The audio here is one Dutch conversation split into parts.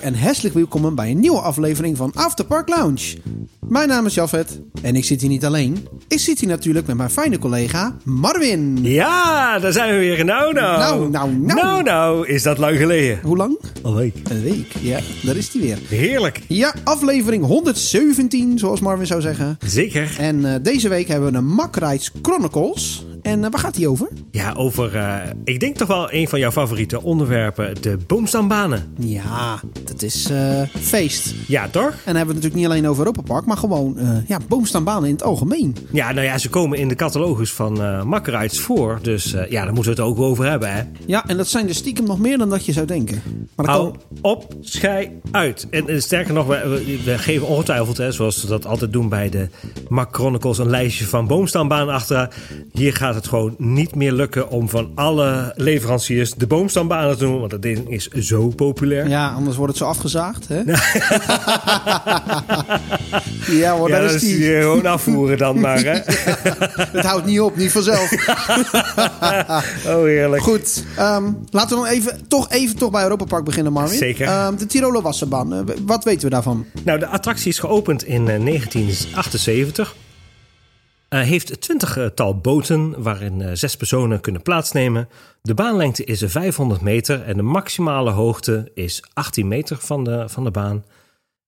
En hartelijk welkom bij een nieuwe aflevering van After Park Lounge. Mijn naam is Jafet en ik zit hier niet alleen. Ik zit hier natuurlijk met mijn fijne collega Marvin. Ja, daar zijn we weer. Nou, nou. Nou, nou, nou. Nou, nou, is dat lang geleden. Hoe lang? Een week. Een week. Ja, daar is hij weer. Heerlijk. Ja, aflevering 117, zoals Marvin zou zeggen. Zeker. En eh, deze week hebben we een Mack Rides Chronicles. En eh, waar gaat die over? Ja, over, eh, ik denk toch wel een van jouw favoriete onderwerpen, de boomstambanen. Ja, dat is eh, feest. Ja, toch? En dan hebben we het natuurlijk niet alleen over Europa Park, maar gewoon ja, boomstaanbanen in het algemeen. Ja, nou ja, ze komen in de catalogus van eh Makkerites voor. Dus ja, daar moeten we het ook over hebben, hè. Ja, en dat zijn er stiekem nog meer dan dat je zou denken. Maar Hou kan... op, schei uit. En, en sterker nog, we, we- we geven ongetwijfeld, hè, zoals we dat altijd doen bij de Mac Chronicles, een lijstje van boomstambanen achter. Hier gaat het gewoon niet meer lukken om van alle leveranciers de boomstambanen te doen, want dat ding is zo populair. Ja, anders wordt het zo afgezaagd, hè? ja hoor, Ja, dat is die. die gewoon afvoeren dan maar, hè. Het houdt niet op, niet vanzelf. Oh, heerlijk. Goed, ehm, laten we dan even, toch even toch bij Europa Park beginnen, Marvin. Zeker. Ehm, de Tiroler Wasserbaan, eh, wat weten we daarvan? Nou, de attractie is geopend in eh, 1978. Eh, heeft twintigtal boten waarin eh, zes personen kunnen plaatsnemen. De baanlengte is 500 meter en de maximale hoogte is 18 meter van de, van de baan.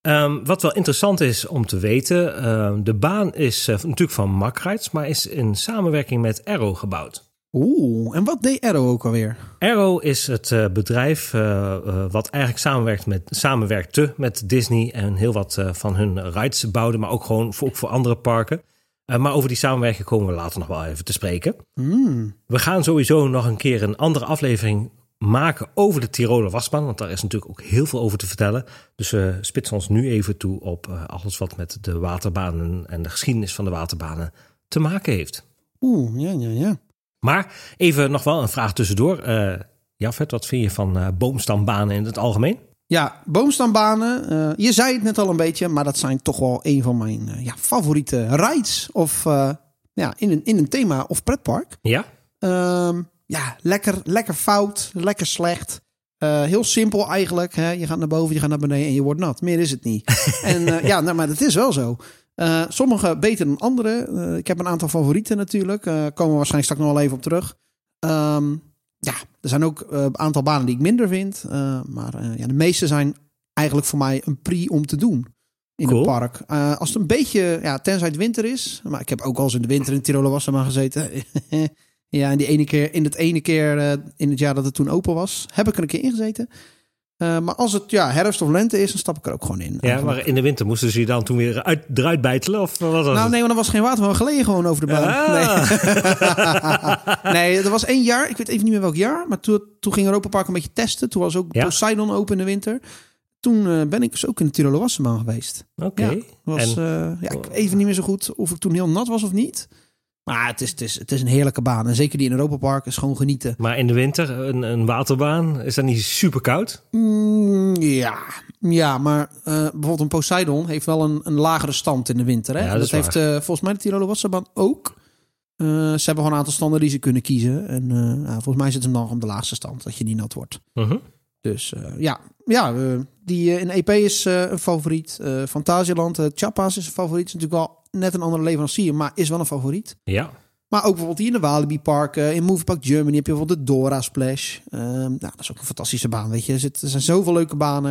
Ehm, wat wel interessant is om te weten, eh, de baan is eh, natuurlijk van Mack Rides, maar is in samenwerking met Arrow gebouwd. Oeh, en wat deed Arrow ook alweer? Arrow is het eh, bedrijf eh, eh, wat eigenlijk samenwerkt met, samenwerkte met Disney en heel wat eh, van hun rides bouwde, maar ook gewoon voor, ook voor andere parken. Eh, maar over die samenwerking komen we later nog wel even te spreken. Hmm. We gaan sowieso nog een keer een andere aflevering maken over de Tiroler wasbaan, want daar is natuurlijk ook heel veel over te vertellen. Dus we spitsen ons nu even toe op eh, alles wat met de waterbanen en de geschiedenis van de waterbanen te maken heeft. Oeh, ja, ja, ja. Maar even nog wel een vraag tussendoor. Eh Jafet, wat vind je van boomstambanen in het algemeen? Ja, boomstambanen. eh, je zei het net al een beetje, maar dat zijn toch wel een van mijn eh, ja, favoriete rides. Of eh, ja, in een, in een thema of pretpark. Ja? Ehm, ja, lekker, lekker fout, lekker slecht. Heel simpel eigenlijk. Hè? Je gaat naar boven, je gaat naar beneden en je wordt nat. Meer is het niet. en ja, nou, maar dat is wel zo. Sommige beter dan andere. Ik heb een aantal favorieten natuurlijk. Komen we waarschijnlijk straks nog wel even op terug. Ehm, ja, er zijn ook eh, een aantal banen die ik minder vind. Eh, maar eh, ja, de meeste zijn eigenlijk voor mij een pri om te doen in Cool. het park. Eh, als het een beetje, ja, tenzij het winter is. Maar ik heb ook al eens in de winter in Tiroler Wasserbaan gezeten. ja, en die ene keer, in het ene keer eh, in het jaar dat het toen open was, heb ik er een keer in Eh, maar als het ja, herfst of lente is, dan stap ik er ook gewoon in. Ja, eigenlijk. maar in de winter moesten ze je dan toen weer uit, eruit bijtelen? Of wat was Nou, het? nee, want er was geen water, maar we geleden gewoon over de baan. Ah. Nee. nee, er was één jaar, ik weet even niet meer welk jaar, maar toen, toen ging Europa Park een beetje testen. Toen was ook Ja. Poseidon open in de winter. Toen eh, ben ik dus ook in de Tiroler geweest. Oké. Ja, was, En- eh, ja, ik even niet meer zo goed of ik toen heel nat was of niet. Maar het is, het, is, het is een heerlijke baan. En zeker die in Europa Park is gewoon genieten. Maar in de winter, een, een waterbaan, is dat niet super koud? Mm, ja. ja, maar eh, bijvoorbeeld een Poseidon heeft wel een, een lagere stand in de winter. Hè? Ja, dat heeft eh, volgens mij de Tiroler Wasserbaan ook. Eh, ze hebben gewoon een aantal standen die ze kunnen kiezen. En ja, volgens mij zit hem dan op de laagste stand, dat je niet nat wordt. Mhm. Dus ja, ja die in EP is een favoriet. Fantasialand, eh Chapas is een favoriet. Is natuurlijk wel net een andere leverancier, maar is wel een favoriet. Ja. Maar ook bijvoorbeeld hier in de Walibi Park, in Movie Park Germany heb je bijvoorbeeld de Dora Splash. Ehm, nou, dat is ook een fantastische baan, weet je. Er, zit- er zijn zoveel leuke banen.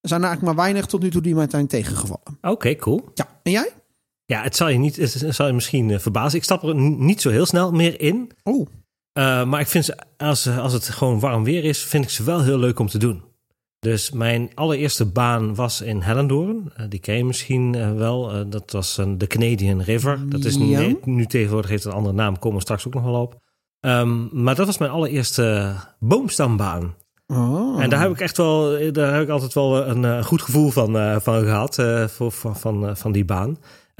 Er zijn eigenlijk maar weinig tot nu toe die mij uiteindelijk tegengevallen. Oké, cool. Ja, en jij? Ja, het zal je, niet, het zal je misschien eh, verbazen. Ik stap er niet zo heel snel meer in. Oh, Eh, maar ik vind ze, als, als het gewoon warm weer is, vind ik ze wel heel leuk om te doen. Dus mijn allereerste baan was in Hellendoorn. Eh, die ken je misschien eh, wel. Eh, dat was een de Canadian River. Dat is nu, Ja. nee, nu tegenwoordig heeft een andere naam. Komen we straks ook nog wel op. Ehm, maar dat was mijn allereerste boomstambaan. oh. En daar heb ik echt wel, daar heb ik altijd wel een goed gevoel van, van gehad, eh, voor, van, van, van die baan.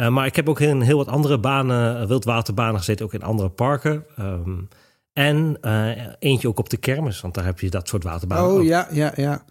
Maar ik heb ook in heel wat andere banen, wildwaterbanen gezeten, ook in andere parken. Ehm, en eentje ook op de kermis, want daar heb je dat soort waterbanen. Oh ook. ja, ja, ja.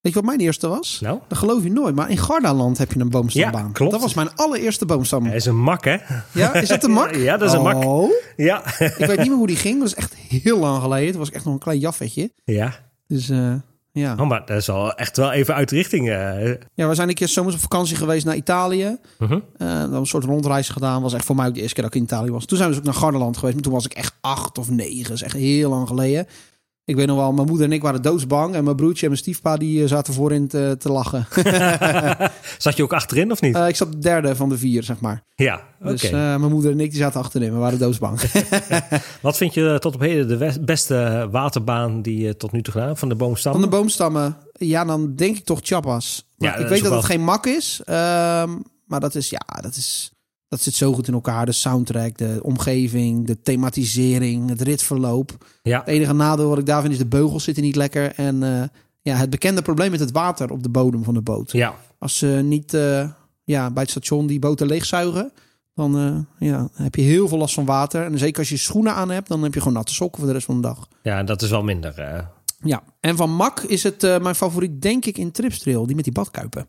Weet je wat mijn eerste was? Nou, Dat geloof je nooit, maar in Gardaland heb je een boomstambaan. Ja, klopt. Dat was mijn allereerste boomstambaan. hij is een mak, hè? Ja, is dat een mak? Ja, dat is een mak. Oh, Ja. ik weet niet meer hoe die ging. Dat is echt heel lang geleden. Het was echt nog een klein jaffetje. ja. Dus eh, Ja. Oh, maar dat is al echt wel even uit richting. eh. ja, we zijn een keer zomers op vakantie geweest naar Italië. Mhm. Eh, we hebben een soort rondreis gedaan. was echt voor mij ook de eerste keer dat ik in Italië was. Toen zijn we dus ook naar Gardaland geweest. Maar toen was ik echt acht of negen. Dat is echt heel lang geleden. Ik weet nog wel, mijn moeder en ik waren doodsbang. En mijn broertje en mijn stiefpa die eh, zaten voorin te, te lachen. Zat je ook achterin of niet? Eh, ik zat de derde van de vier, zeg maar. ja. Dus eh, mijn moeder en ik die zaten achterin. We waren doodsbang. Wat vind je tot op heden de beste waterbaan die je tot nu toe gedaan hebt van de boomstam? Van de boomstammen, ja, dan denk ik toch Chapas. Maar Ja, ik weet dat het geen mak is. ehm, maar dat is, ja, dat is... Dat zit zo goed in elkaar. De soundtrack, de omgeving, de thematisering, het ritverloop. Ja, Het enige nadeel wat ik daar vind is de beugels zitten niet lekker. En eh, ja, het bekende probleem met het water op de bodem van de boot. ja. Als ze niet eh, ja, bij het station die boten leegzuigen, dan eh, ja, heb je heel veel last van water. En zeker als je schoenen aan hebt, dan heb je gewoon natte sokken voor de rest van de dag. ja, dat is wel minder. Ja, en van Mak is het mijn favoriet, denk ik, in Tripstrail. Die met die badkuipen.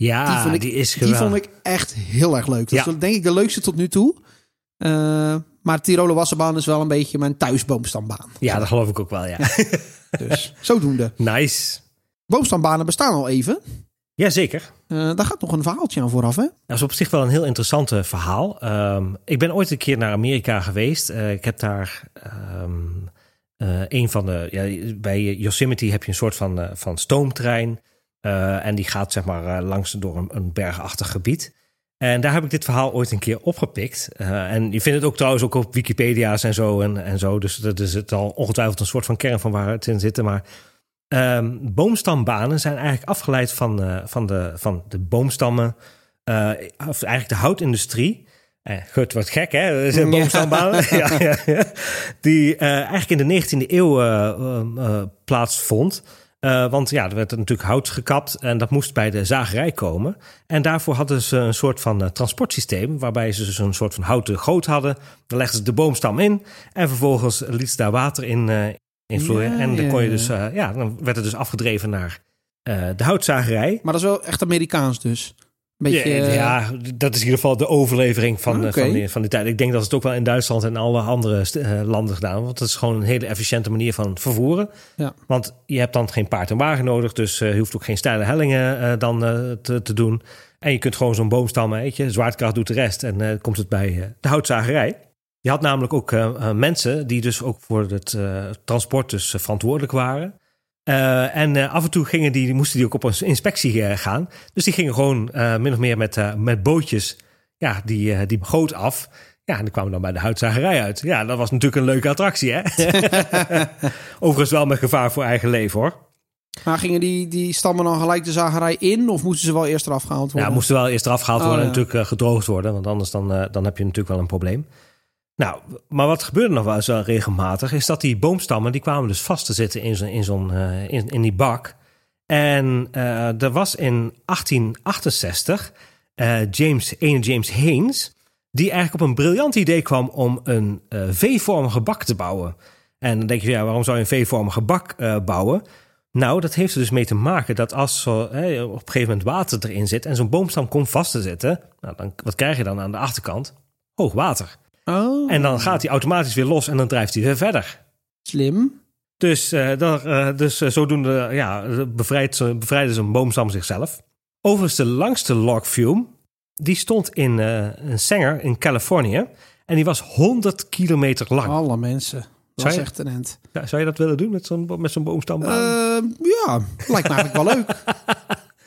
Ja, Die die, vond ik- is Die vond ik echt heel erg leuk. Dat Ja. is denk ik de leukste tot nu toe. Eh, maar Tiroler Wasserbaan is wel een beetje mijn thuisboomstambaan. Ja, dat geloof ik ook wel, ja. Dus zodoende. nice. Boomstambanen bestaan al even. Jazeker. Eh daar gaat nog een verhaaltje aan vooraf, hè? Dat is op zich wel een heel interessant verhaal. Ehm, ik ben ooit een keer naar Amerika geweest. Eh, ik heb daar ehm, eh, een van de. Ja, bij Yosemite heb je een soort van, van stoomtrein. Eh, en die gaat zeg maar eh, langs door een, een bergachtig gebied. En daar heb ik dit verhaal ooit een keer opgepikt. Eh, en je vindt het ook trouwens ook op Wikipedia's en zo. En, en zo. Dus dat is het al ongetwijfeld een soort van kern van waar het in zit. Maar ehm, boomstambanen zijn eigenlijk afgeleid van, van, de, van de boomstammen. of eigenlijk de houtindustrie. Eh, goed, wat gek hè, dat is een Ja. ja, ja. Die eigenlijk in de 19e eeuw plaatsvond. Eh, want ja, er werd natuurlijk hout gekapt en dat moest bij de zagerij komen. En daarvoor hadden ze een soort van eh, transportsysteem, waarbij ze dus een soort van houten goot hadden. Dan legden ze de boomstam in en vervolgens liet ze daar water in, in vloeien. Ja, en dan kon je dus, ja, dan werd het dus afgedreven naar de houtzagerij. Maar dat is wel echt Amerikaans dus. Beetje, ja, eh, ja, dat is in ieder geval de overlevering van, eh, van, die, van die tijd. Ik denk dat het ook wel in Duitsland en alle andere eh, landen gedaan. Want dat is gewoon een hele efficiënte manier van vervoeren. Ja. Want je hebt dan geen paard en wagen nodig. Dus je hoeft ook geen steile hellingen dan te, te doen. En je kunt gewoon zo'n boomstam, weet je, zwaartekracht doet de rest. En komt het bij de houtzagerij. Je had namelijk ook mensen die dus ook voor het transport dus verantwoordelijk waren. Eh, en eh, af en toe gingen die, moesten die ook op een inspectie eh, gaan. Dus die gingen gewoon min of meer met, met bootjes ja, die, die goot af. Ja, en die kwamen dan bij de houtzagerij uit. Ja, dat was natuurlijk een leuke attractie, hè? Overigens wel met gevaar voor eigen leven, hoor. Maar gingen die, die stammen dan gelijk de zagerij in? Of moesten ze wel eerst eraf gehaald worden? Ja, moesten wel eerst eraf gehaald Oh, worden en natuurlijk gedroogd worden. Want anders dan, dan heb je natuurlijk wel een probleem. Nou, maar wat gebeurde nog wel eens wel regelmatig... is dat die boomstammen, die kwamen dus vast te zitten in, zo'n in, zo'n, eh, in, die bak. En eh, er was in 1868 eh, James, ene James Haynes... die eigenlijk op een briljant idee kwam om een eh, V-vormige bak te bouwen. En dan denk je, ja, waarom zou je een V-vormige bak eh, bouwen... Nou, dat heeft er dus mee te maken dat als zo, op een gegeven moment water erin zit en zo'n boomstam komt vast te zitten, nou, dan, wat krijg je dan aan de achterkant? Hoog water. Oh, En dan gaat hij automatisch weer los en dan drijft hij weer verder. slim. Dus, eh daar, eh, dus eh, zodoende ja, bevrijdt, ze- bevrijdde zo'n boomstam zichzelf. Overigens, de langste log flume, die stond in een Sanger in Californië. En die was 100 kilometer lang. Alle mensen. Dat Zou je- echt een end. Ja, zou je dat willen doen met zo'n, met zo'n boomstambaan? Eh, ja, lijkt me eigenlijk wel leuk.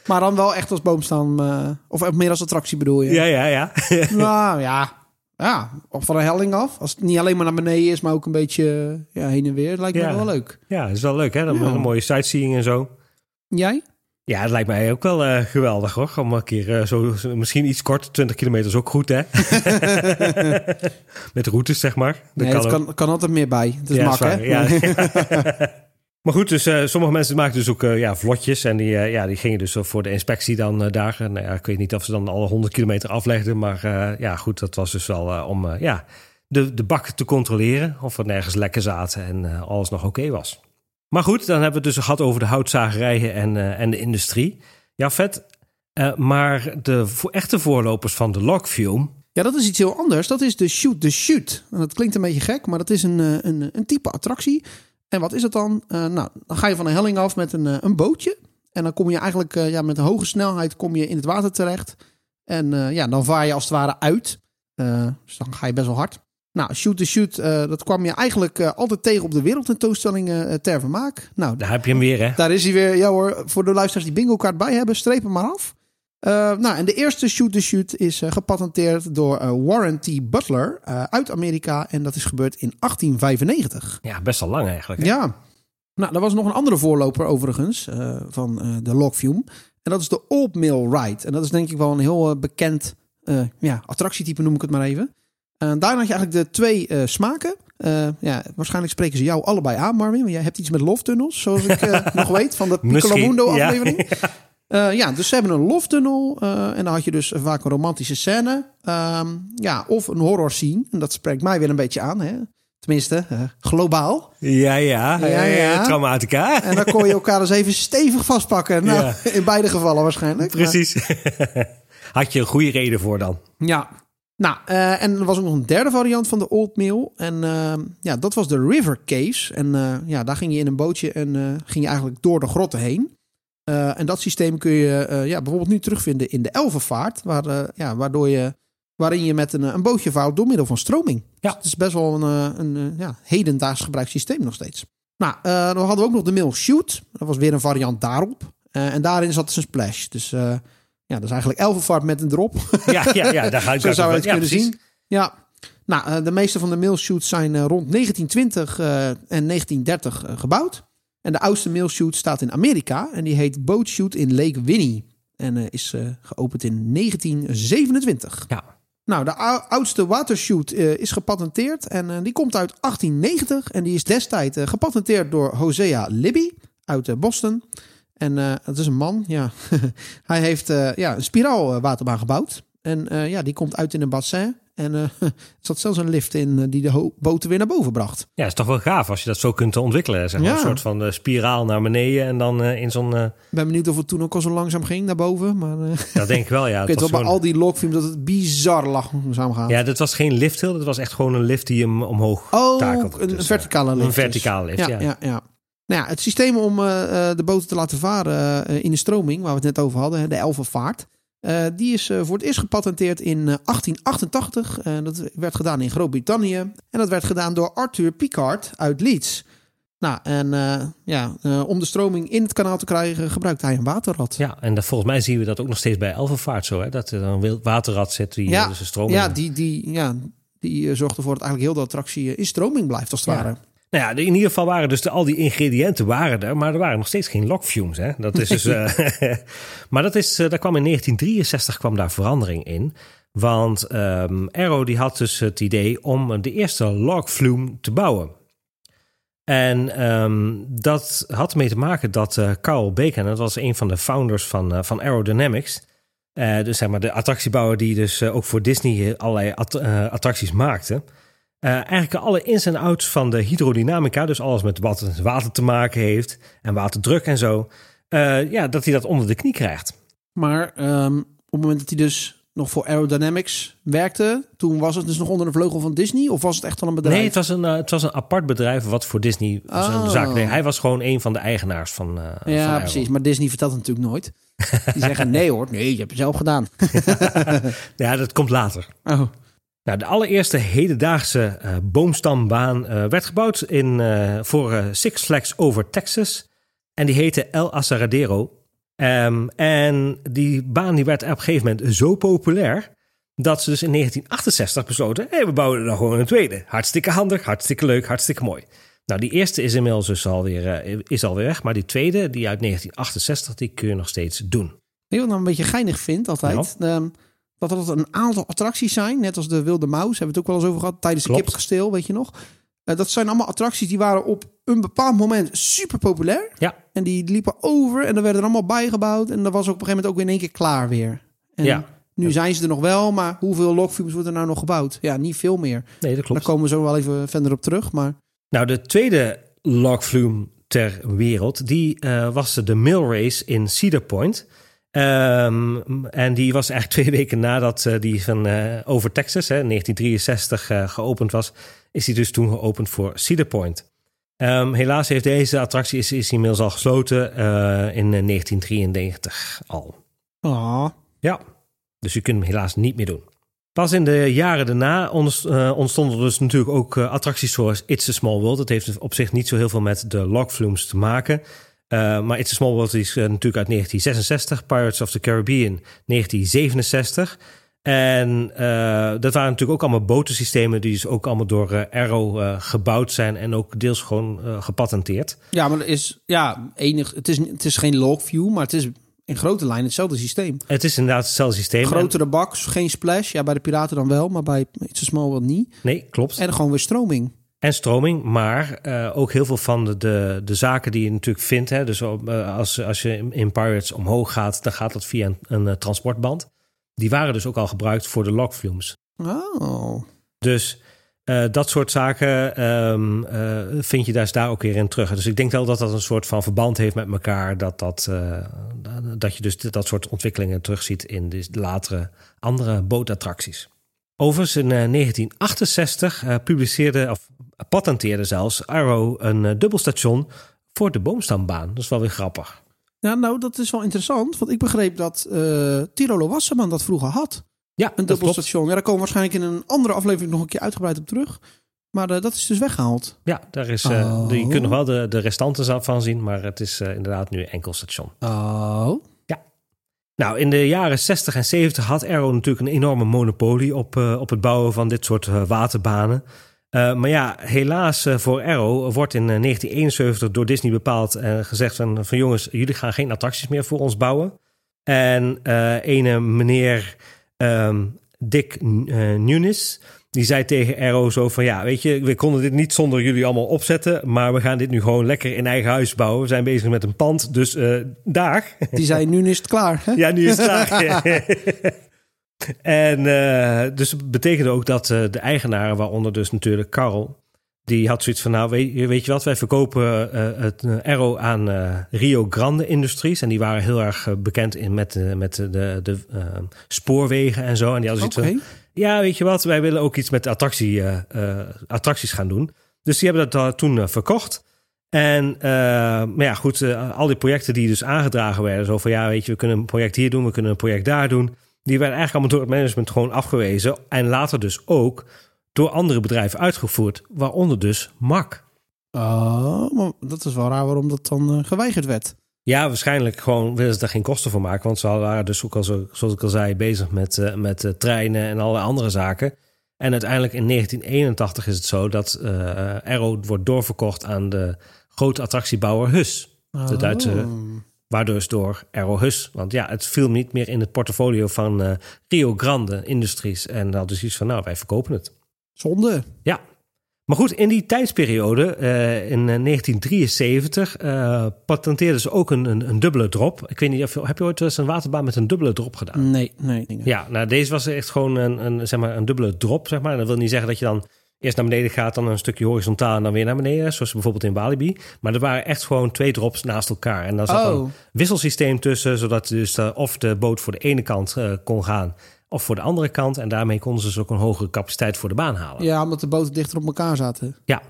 Maar dan wel echt als boomstam. of meer als attractie bedoel je? ja, ja, ja. Nou ja. Ja, of van een helling af. Als het niet alleen maar naar beneden is, maar ook een beetje ja, heen en weer. Lijkt Ja. me wel leuk. ja, dat is wel leuk, hè? Dan Ja. Een mooie sightseeing en zo. Jij? Ja, het lijkt mij ook wel eh, geweldig hoor. Om een keer eh, zo, misschien iets kort, 20 kilometer is ook goed hè. Met routes zeg maar. Dat Nee, het ook. kan, kan altijd meer bij. Het is Ja, mak, is waar, hè? ja. maar goed, dus eh, sommige mensen maken dus ook eh, ja, vlotjes. En die, eh, ja, die gingen dus voor de inspectie dan daar. Nou, ja, ik weet niet of ze dan alle 100 kilometer aflegden. Maar ja, goed, dat was dus wel om ja, de, de bak te controleren. Of er nergens lekken zaten en alles nog oké was. Maar goed, dan hebben we het dus gehad over de houtzagerijen en, en de industrie. Ja, vet. Maar de echte voorlopers van de logfume... Ja, dat is iets heel anders. Dat is de Shoot the Shoot. En dat klinkt een beetje gek, maar dat is een, een, een type attractie. En wat is het dan? Uh, nou, dan ga je van een helling af met een, uh, een bootje. En dan kom je eigenlijk uh, ja, met een hoge snelheid kom je in het water terecht. En ja, dan vaar je als het ware uit. dus dan ga je best wel hard. Nou, shoot the shoot, dat kwam je eigenlijk altijd tegen op de wereldtentoonstellingen ter vermaak. Nou, daar heb je hem weer, hè? Daar is hij weer. Ja hoor, voor de luisteraars die bingo kaart bij hebben, streep hem maar af. Uh, nou, en de eerste shoot-the-shoot is uh, gepatenteerd door uh, Warren T. Butler uit Amerika. En dat is gebeurd in 1895. Ja, best wel lang eigenlijk. Hè? Ja. Nou, er was nog een andere voorloper overigens van de Logfume. En dat is de Old Mill Ride. En dat is denk ik wel een heel bekend ja, attractietype, noem ik het maar even. daarna had je eigenlijk de twee smaken. ja, waarschijnlijk spreken ze jou allebei aan, Marvin. Want jij hebt iets met loftunnels, zoals ik nog weet, van de Piccolo Mundo aflevering. Ja. Uh, ja, dus ze hebben een loftunnel. Uh, en dan had je dus vaak een romantische scène. Uh, ja, of een horror scene. En dat spreekt mij weer een beetje aan. Hè? Tenminste, uh, globaal. Ja, ja. ja, ja. Traumatica. En dan kon je elkaar eens even stevig vastpakken. Nou, ja. in beide gevallen waarschijnlijk. Precies. Had je een goede reden voor dan. Ja. Nou, en er was ook nog een derde variant van de Old Mill. En uh, ja, dat was de River Caves. En ja, daar ging je in een bootje en ging je eigenlijk door de grotten heen. Uh, en dat systeem kun je uh, ja, bijvoorbeeld nu terugvinden in de Elvenvaart, waar, uh, ja, waardoor je, waarin je met een, een bootje vaart door middel van stroming. Ja. Dus het is best wel een, een ja, hedendaags gebruikt systeem nog steeds. Nou, dan hadden we ook nog de Mill Shoot. Dat was weer een variant daarop. en daarin zat dus een splash. Dus ja, dat is eigenlijk Elvenvaart met een drop. Ja, ja, ja daar ga ik Zo zou je het kunnen zien. Ja, nou, de meeste van de Mill Shoots zijn rond 1920 en 1930 gebouwd. En de oudste mailshoot staat in Amerika en die heet Boat Shoot in Lake Winnie. En uh, is uh, geopend in 1927. Ja. Nou, de oudste watershoot uh, is gepatenteerd en die komt uit 1890. En die is destijds gepatenteerd door Hosea Libby uit Boston. En het is een man, ja. Hij heeft ja, een spiraalwaterbaan gebouwd. En ja, die komt uit in een bassin. En uh, er zat zelfs een lift in uh, die de boten weer naar boven bracht. Ja, is toch wel gaaf als je dat zo kunt ontwikkelen. Zeg maar. ja. Een soort van uh, spiraal naar beneden en dan in zo'n... Ik ben benieuwd of het toen ook al zo langzaam ging naar boven. Maar, dat denk ik wel, ja. Ik weet wel bij al die logfilms dat het bizar langzaam gaat. Ja, dat was geen lifthill. Dat was echt gewoon een lift die hem omhoog oh, takelde. een, dus, verticale lift. Een verticale lift, ja. ja. ja, ja. Nou ja, het systeem om de boten te laten varen in de stroming, waar we het net over hadden, de Elvenvaart... Uh, die is uh, voor het eerst gepatenteerd in uh, 1888. dat werd gedaan in Groot-Brittannië. En dat werd gedaan door Arthur Picard uit Leeds. Nou, en ja, om de stroming in het kanaal te krijgen, gebruikte hij een waterrad. Ja, en volgens mij zien we dat ook nog steeds bij Elvervaart zo, hè? dat er een waterrad zit die ja, dus de stroming... Ja, die, die, ja, die zorgt ervoor dat eigenlijk heel de attractie in stroming blijft, als het ja. ware. Nou ja, in ieder geval waren dus de, al die ingrediënten waren er, maar er waren nog steeds geen lockfumes. Hè? Dat is dus, uh, maar dat is, uh, daar kwam in 1963 kwam daar verandering in. Want um, Arrow die had dus het idee om de eerste logflume te bouwen. En um, dat had ermee te maken dat uh, Carl Bacon, dat was een van de founders van, van Aerodynamics, dus zeg maar de attractiebouwer die dus ook voor Disney allerlei att attracties maakte. Uh, eigenlijk alle ins en outs van de hydrodynamica, dus alles met wat water te maken heeft en waterdruk en zo, uh, ja, dat hij dat onder de knie krijgt. Maar um, op het moment dat hij dus nog voor Aerodynamics werkte, toen was het dus nog onder de vleugel van Disney of was het echt al een bedrijf? Nee, het was een, uh, het was een apart bedrijf wat voor Disney oh. zijn zaak deed. Hij was gewoon een van de eigenaars van. ja, van precies. Maar Disney vertelt het natuurlijk nooit. Die zeggen nee hoor, nee, je hebt het zelf gedaan. ja, dat komt later. Oh. Nou, de allereerste hedendaagse uh, boomstambaan uh, werd gebouwd in, uh, voor Six Flags over Texas. En die heette El Asaradero. Um, en die baan die werd op een gegeven moment zo populair... dat ze dus in 1968 besloten... Hey, we bouwen er dan gewoon een tweede. Hartstikke handig, hartstikke leuk, hartstikke mooi. Nou, die eerste is inmiddels dus alweer, is alweer weg. Maar die tweede, die uit 1968, die kun je nog steeds doen. Weet je wat nou een beetje geinig vind altijd? Ja. Um, dat er een aantal attracties zijn, net als de Wilde Maus, hebben we het ook wel eens over gehad tijdens het Kippenkasteel, weet je nog? Uh, dat zijn allemaal attracties die waren op een bepaald moment super populair. Ja. En die liepen over en er werden er allemaal bijgebouwd. En dat was ook op een gegeven moment ook in één keer klaar weer. En ja. Nu zijn ze er nog wel, maar hoeveel logfilms worden er nou nog gebouwd? Ja, niet veel meer. Nee, dat klopt. Daar komen we zo wel even verder op terug. Maar... Nou, de tweede logflume ter wereld, die uh, was de Mill Race in Cedar Point. Um, en die was eigenlijk twee weken nadat uh, die van uh, over Texas, hè, 1963, uh, geopend was, is die dus toen geopend voor Cedar Point. Ehm, helaas heeft deze attractie is, is inmiddels al gesloten eh, in eh, 1993 al. Ah, Ja, dus je kunt hem helaas niet meer doen. Pas in de jaren daarna ontst- eh, ontstonden dus natuurlijk ook eh, attracties zoals It's a Small World. Dat heeft op zich niet zo heel veel met de log flumes te maken. Eh, maar It's a Small World is eh, natuurlijk uit 1966. Pirates of the Caribbean 1967. En eh, dat waren natuurlijk ook allemaal botensystemen... die dus ook allemaal door Arrow gebouwd zijn... en ook deels gewoon gepatenteerd. ja, maar er is ja, enig. Het is, het is geen log view, maar het is in grote lijnen hetzelfde systeem. Het is inderdaad hetzelfde systeem. Grotere bak, geen splash. Ja, bij de piraten dan wel, maar bij It's a Small World niet. Nee, klopt. En gewoon weer stroming. En stroming, maar eh, ook heel veel van de, de, de zaken die je natuurlijk vindt. Hè, dus eh, als, als je in- Pirates omhoog gaat, dan gaat dat via een, een eh, transportband. Die waren dus ook al gebruikt voor de log flumes. Oh. Dus dat soort zaken ehm, eh, vind je daar, daar ook weer in terug. Dus ik denk wel dat dat een soort van verband heeft met elkaar. Dat, dat, dat je dus dat soort ontwikkelingen terugziet in de latere andere bootattracties. Overigens in eh, 1968 eh, publiceerde, of patenteerde zelfs Arrow een eh, dubbelstation voor de boomstambaan. Dat is wel weer grappig. Ja, nou, dat is wel interessant. Want ik begreep dat eh Tirolo Wasserman dat vroeger had. Ja, Een dubbelstation. Ja, daar komen we waarschijnlijk in een andere aflevering nog een keer uitgebreid op terug. Maar eh, dat is dus weggehaald. Ja, daar is, Oh. de- je kunt nog wel de, de restanten van zien, maar het is inderdaad nu een enkel station. Oh. Nou, in de jaren 60 en 70 had Arrow natuurlijk een enorme monopolie op, op het bouwen van dit soort waterbanen. Eh, maar ja, helaas eh, voor Arrow wordt in eh, 1971 door Disney bepaald en gezegd van, van jongens, jullie gaan geen attracties meer voor ons bouwen. En eh ene meneer ehm, Dick eh, Nunes, die zei tegen Arrow zo van, ja, weet je, we konden dit niet zonder jullie allemaal opzetten, maar we gaan dit nu gewoon lekker in eigen huis bouwen. We zijn bezig met een pand, dus eh daar. Die zei, nu is het klaar. Hè? Ja, nu is het klaar. en eh, dus het betekende ook dat eh, de eigenaren, waaronder dus natuurlijk Carl, die had zoiets van, nou weet, je- weet je wat, wij verkopen eh, het Arrow aan Rio Grande Industries. En die waren heel erg bekend in, met, met de, de, spoorwegen en zo. En die hadden zoiets van, ja, weet je wat, wij willen ook iets met attractie, attracties gaan doen. Dus die hebben dat toen verkocht. En, eh, maar ja, goed, al die projecten die dus aangedragen werden, zo van ja, weet je, we kunnen een project hier doen, we kunnen een project daar doen, die werden eigenlijk allemaal door het management gewoon afgewezen. En later dus ook door andere bedrijven uitgevoerd, waaronder dus MAC. Oh, maar dat is wel raar waarom dat dan eh, geweigerd werd. Ja, waarschijnlijk gewoon willen ze daar geen kosten voor maken. Want ze waren dus ook al, zo, zoals ik al zei, bezig met, eh, met eh, treinen en allerlei andere zaken. En uiteindelijk in 1981 is het zo dat Arrow wordt doorverkocht aan de grote attractiebouwer Hus. De Duitse, Oh. Waardoor dus door Arrow Hus. Want ja, het viel niet meer in het portfolio van eh, Rio Grande Industries. En hadden ze iets van, nou, wij verkopen het. Zonde. Ja. Maar goed, in die tijdsperiode, eh, in eh, 1973, eh, patenteerden ze ook een, een, een dubbele drop. Ik weet niet, of, heb je ooit eens een waterbaan met een dubbele drop gedaan? Nee, nee. nee. Ja, nou deze was echt gewoon een, een, zeg maar, een dubbele drop, zeg maar. En dat wil niet zeggen dat je dan eerst naar beneden gaat, dan een stukje horizontaal en dan weer naar beneden. Zoals bijvoorbeeld in Walibi. Maar er waren echt gewoon twee drops naast elkaar. En daar zat Oh. een wisselsysteem tussen, zodat dus eh, of de boot voor de ene kant eh, kon gaan of voor de andere kant. En daarmee konden ze dus ook een hogere capaciteit voor de baan halen. Ja, omdat de boten dichter op elkaar zaten. Ja,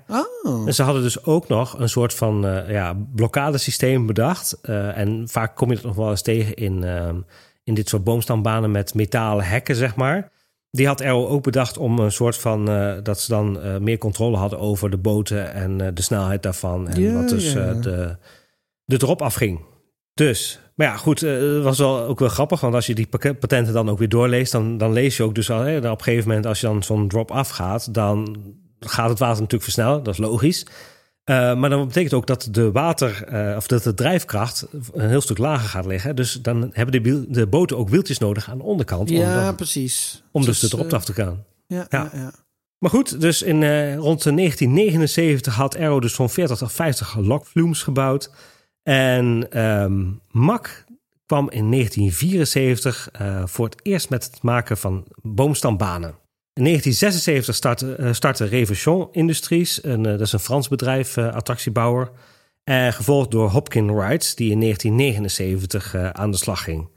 Oh. en ze hadden dus ook nog een soort van eh, ja, blokkadesysteem bedacht. En vaak kom je dat nog wel eens tegen in, ehm, in dit soort boomstambanen met metalen hekken, zeg maar. Die had Arrow ook bedacht om een soort van eh, dat ze dan eh, meer controle hadden over de boten en eh, de snelheid daarvan. En wat dus de, de drop afging. Dus, maar ja, goed, het was wel ook wel grappig, want als je die patenten dan ook weer doorleest, dan, dan lees je ook dus al, hè, op een gegeven moment, als je dan zo'n drop afgaat, dan gaat het water natuurlijk versnellen, dat is logisch. Eh, maar dan betekent ook dat de water, eh, of dat de drijfkracht een heel stuk lager gaat liggen. Dus dan hebben de, de boten ook wieltjes nodig aan de onderkant om, Ja, dan- precies. om dus de Dus, drop eh, af te gaan. Ja, Ja. Maar goed, dus in, rond de 1979 had Arrow dus zo'n 40 tot 50 lokflumes gebouwd. En MAC kwam in 1974 eh, voor het eerst met het maken van boomstambanen. In 1976 startte, eh, startte Reversion Industries, een, eh, dat is een Frans bedrijf, eh, attractiebouwer. Gevolgd door Hopkin Rides, die in 1979 eh, aan de slag ging.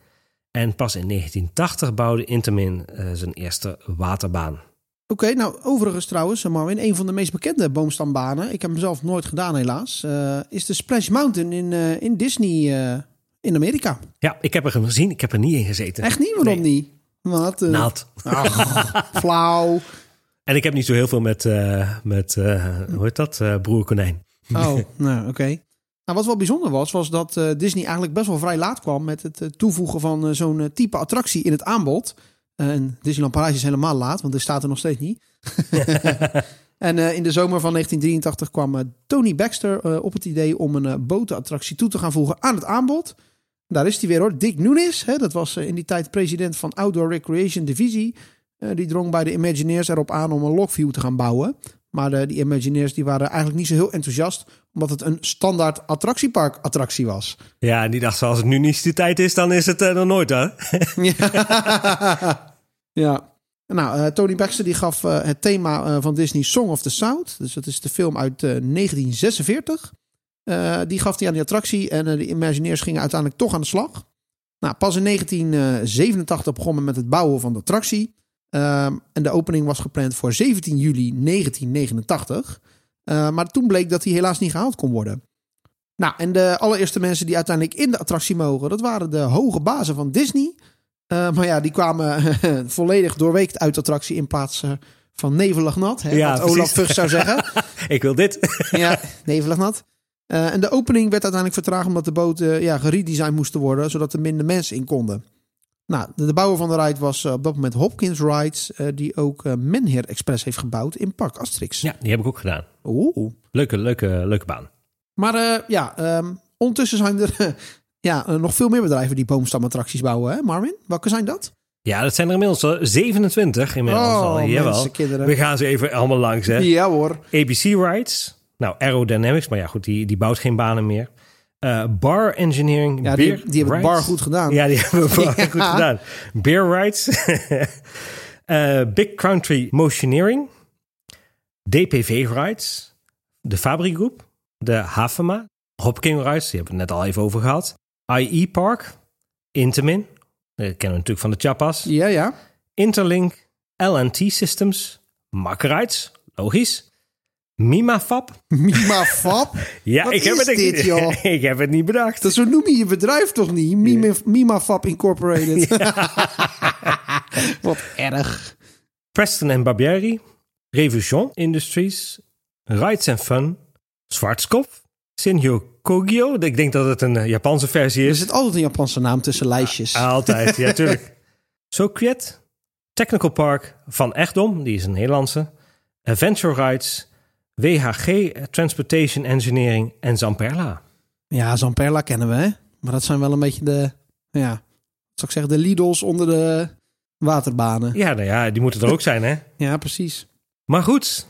En pas in 1980 bouwde Intamin zijn eerste waterbaan. Oké, nou overigens trouwens, Marvin, een van de meest bekende boomstambanen, ik heb hem zelf nooit gedaan helaas, is de Splash Mountain in, in Disney in Amerika. Ja, ik heb er gezien. Ik heb er niet in gezeten. Echt niet? Waarom Nee. niet? Wat? Nat. ach, flauw. En ik heb niet zo heel veel met, eh, met eh, hoe heet dat, broer konijn. Oh, nou oké. Nou, wat wel bijzonder was, was dat Disney eigenlijk best wel vrij laat kwam met het toevoegen van zo'n type attractie in het aanbod. En Disneyland Parijs is helemaal laat, want er staat er nog steeds niet. en in de zomer van 1983 kwam Tony Baxter op het idee om een botenattractie toe te gaan voegen aan het aanbod. Daar is hij weer hoor. Dick Nunes, hè, dat was eh, in die tijd president van Outdoor Recreation Divisie. Eh, die drong bij de Imagineers erop aan om een Lockview te gaan bouwen. Maar de, die Imagineers die waren eigenlijk niet zo heel enthousiast, omdat het een standaard attractiepark attractie was. Ja, en die dacht, als het nu niet de tijd is, dan is het er nog nooit, hè? ja. ja. Nou, eh, Tony Baxter die gaf eh, het thema eh, van Disney Song of the South. Dus dat is de film uit eh, 1946. Eh, die gaf hij aan die attractie en eh, de Imagineers gingen uiteindelijk toch aan de slag. Nou, pas in 1987 begon men met het bouwen van de attractie. Ehm, en de opening was gepland voor 17 juli 1989. Eh, maar toen bleek dat die helaas niet gehaald kon worden. Nou, en de allereerste mensen die uiteindelijk in de attractie mogen, dat waren de hoge bazen van Disney. Maar ja, die kwamen volledig doorweekt uit de attractie in plaats van nevelig nat. Hè, Ja, wat Olaf. Vught zou zeggen. Ik wil dit. ja, nevelig nat. Eh, en de opening werd uiteindelijk vertraagd omdat de boten ja, geredesigned moesten worden, zodat er minder mensen in konden. Nou, de, de bouwer van de ride was eh, op dat moment Hopkins Rides, die ook Menheer Express heeft gebouwd in Park Asterix. Ja, die heb ik ook gedaan. Oeh. Leuke, leuke, leuke baan. Maar ja, ehm, ondertussen zijn er ja, nog veel meer bedrijven die boomstamattracties bouwen, hè Marvin? Welke zijn dat? Ja, dat zijn er inmiddels al 27 inmiddels al. Jawel. Oh, mensen, kinderen. We gaan ze even allemaal langs, hè. Ja hoor. ABC Rides. Nou, Aerodynamics, maar ja, goed, die, die bouwt geen banen meer. Eh, bar Engineering. Ja, die, Beer die hebben Rides. bar goed gedaan. Ja, die hebben we bar Ja. goed gedaan. Bear Rides. Eh, Big Country Motioneering. DPV Rides. De Fabri Groep. De Havema. Hopking Rides, die hebben we het net al even over gehad. IE Park. Intamin. Dat kennen we natuurlijk van de Chappas. Ja, ja. Interlink, LNT Systems, Rides, logisch. Mimafab. Mima Fab. Ja, Wat ik heb het dit, joh? ik heb het niet bedacht. Dat zo noem je je bedrijf toch niet? Mima, Incorporated. Wat erg. Preston en Barbieri, Revision Industries, Rides and Fun, Schwarzkopf, Sinjo Kogyo. Ik denk dat het een eh, Japanse versie Er is. zit altijd een Japanse naam tussen lijstjes. Altijd, ja, tuurlijk. Sokwiet, Technical Park van Echtdom, die is een Nederlandse. Adventure Rides, WHG Transportation Engineering en Zamperla. Ja, Zamperla kennen we, hè? Maar dat zijn wel een beetje de, ja, zou ik zeggen, de Lidls onder de waterbanen. Ja, nou ja, die moeten er ook zijn, hè? Ja, precies. Maar goed,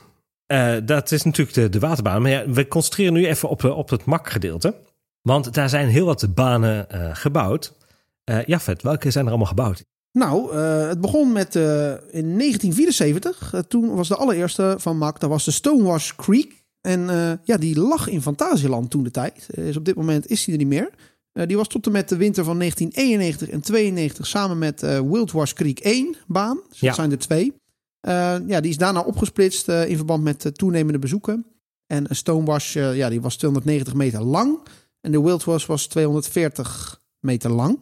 eh, dat is natuurlijk de, de waterbaan. Maar ja, we concentreren nu even op, de, op het MAC-gedeelte. Want daar zijn heel wat banen eh, gebouwd. Eh Jafet, welke zijn er allemaal gebouwd? Nou, eh, het begon met eh, in 1974. Eh, toen was de allereerste van MAC, dat was de Stonewash Creek. En ja, die lag in Fantasieland toen de tijd. Dus op dit moment is die er niet meer. Die was tot en met de winter van 1991 en 92 samen met Wildwash Creek 1 baan. Dus Ja. dat zijn er twee. Ja, die is daarna opgesplitst in verband met toenemende bezoeken. En een Stonewash, ja, die was 290 meter lang. En de Wildwash was 240 meter lang.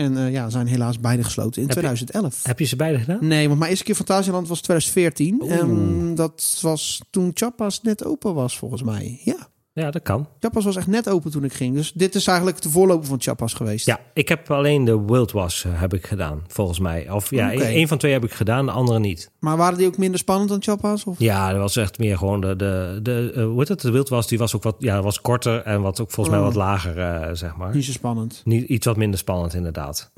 En eh, ja, zijn helaas beide gesloten in Heb je- 2011. Heb je ze beide gedaan? Nee, want mijn eerste keer Fantasieland was 2014. Oeh. En dat was toen Chappas net open was, volgens mij. Ja, Ja, dat kan. Chappas was echt net open toen ik ging. Dus dit is eigenlijk de voorloper van Chappas geweest. Ja, ik heb alleen de Wild Was eh, heb ik gedaan, volgens mij. Of ja, Oké. één van twee heb ik gedaan, de andere niet. Maar waren die ook minder spannend dan Chappas? Of? Ja, dat was echt meer gewoon de, de, de eh, hoe heet het? De Wild Was, die was ook wat, ja, was korter en wat ook volgens mij Oh. wat lager, eh, zeg maar. Niet zo spannend. Niet, iets wat minder spannend, inderdaad.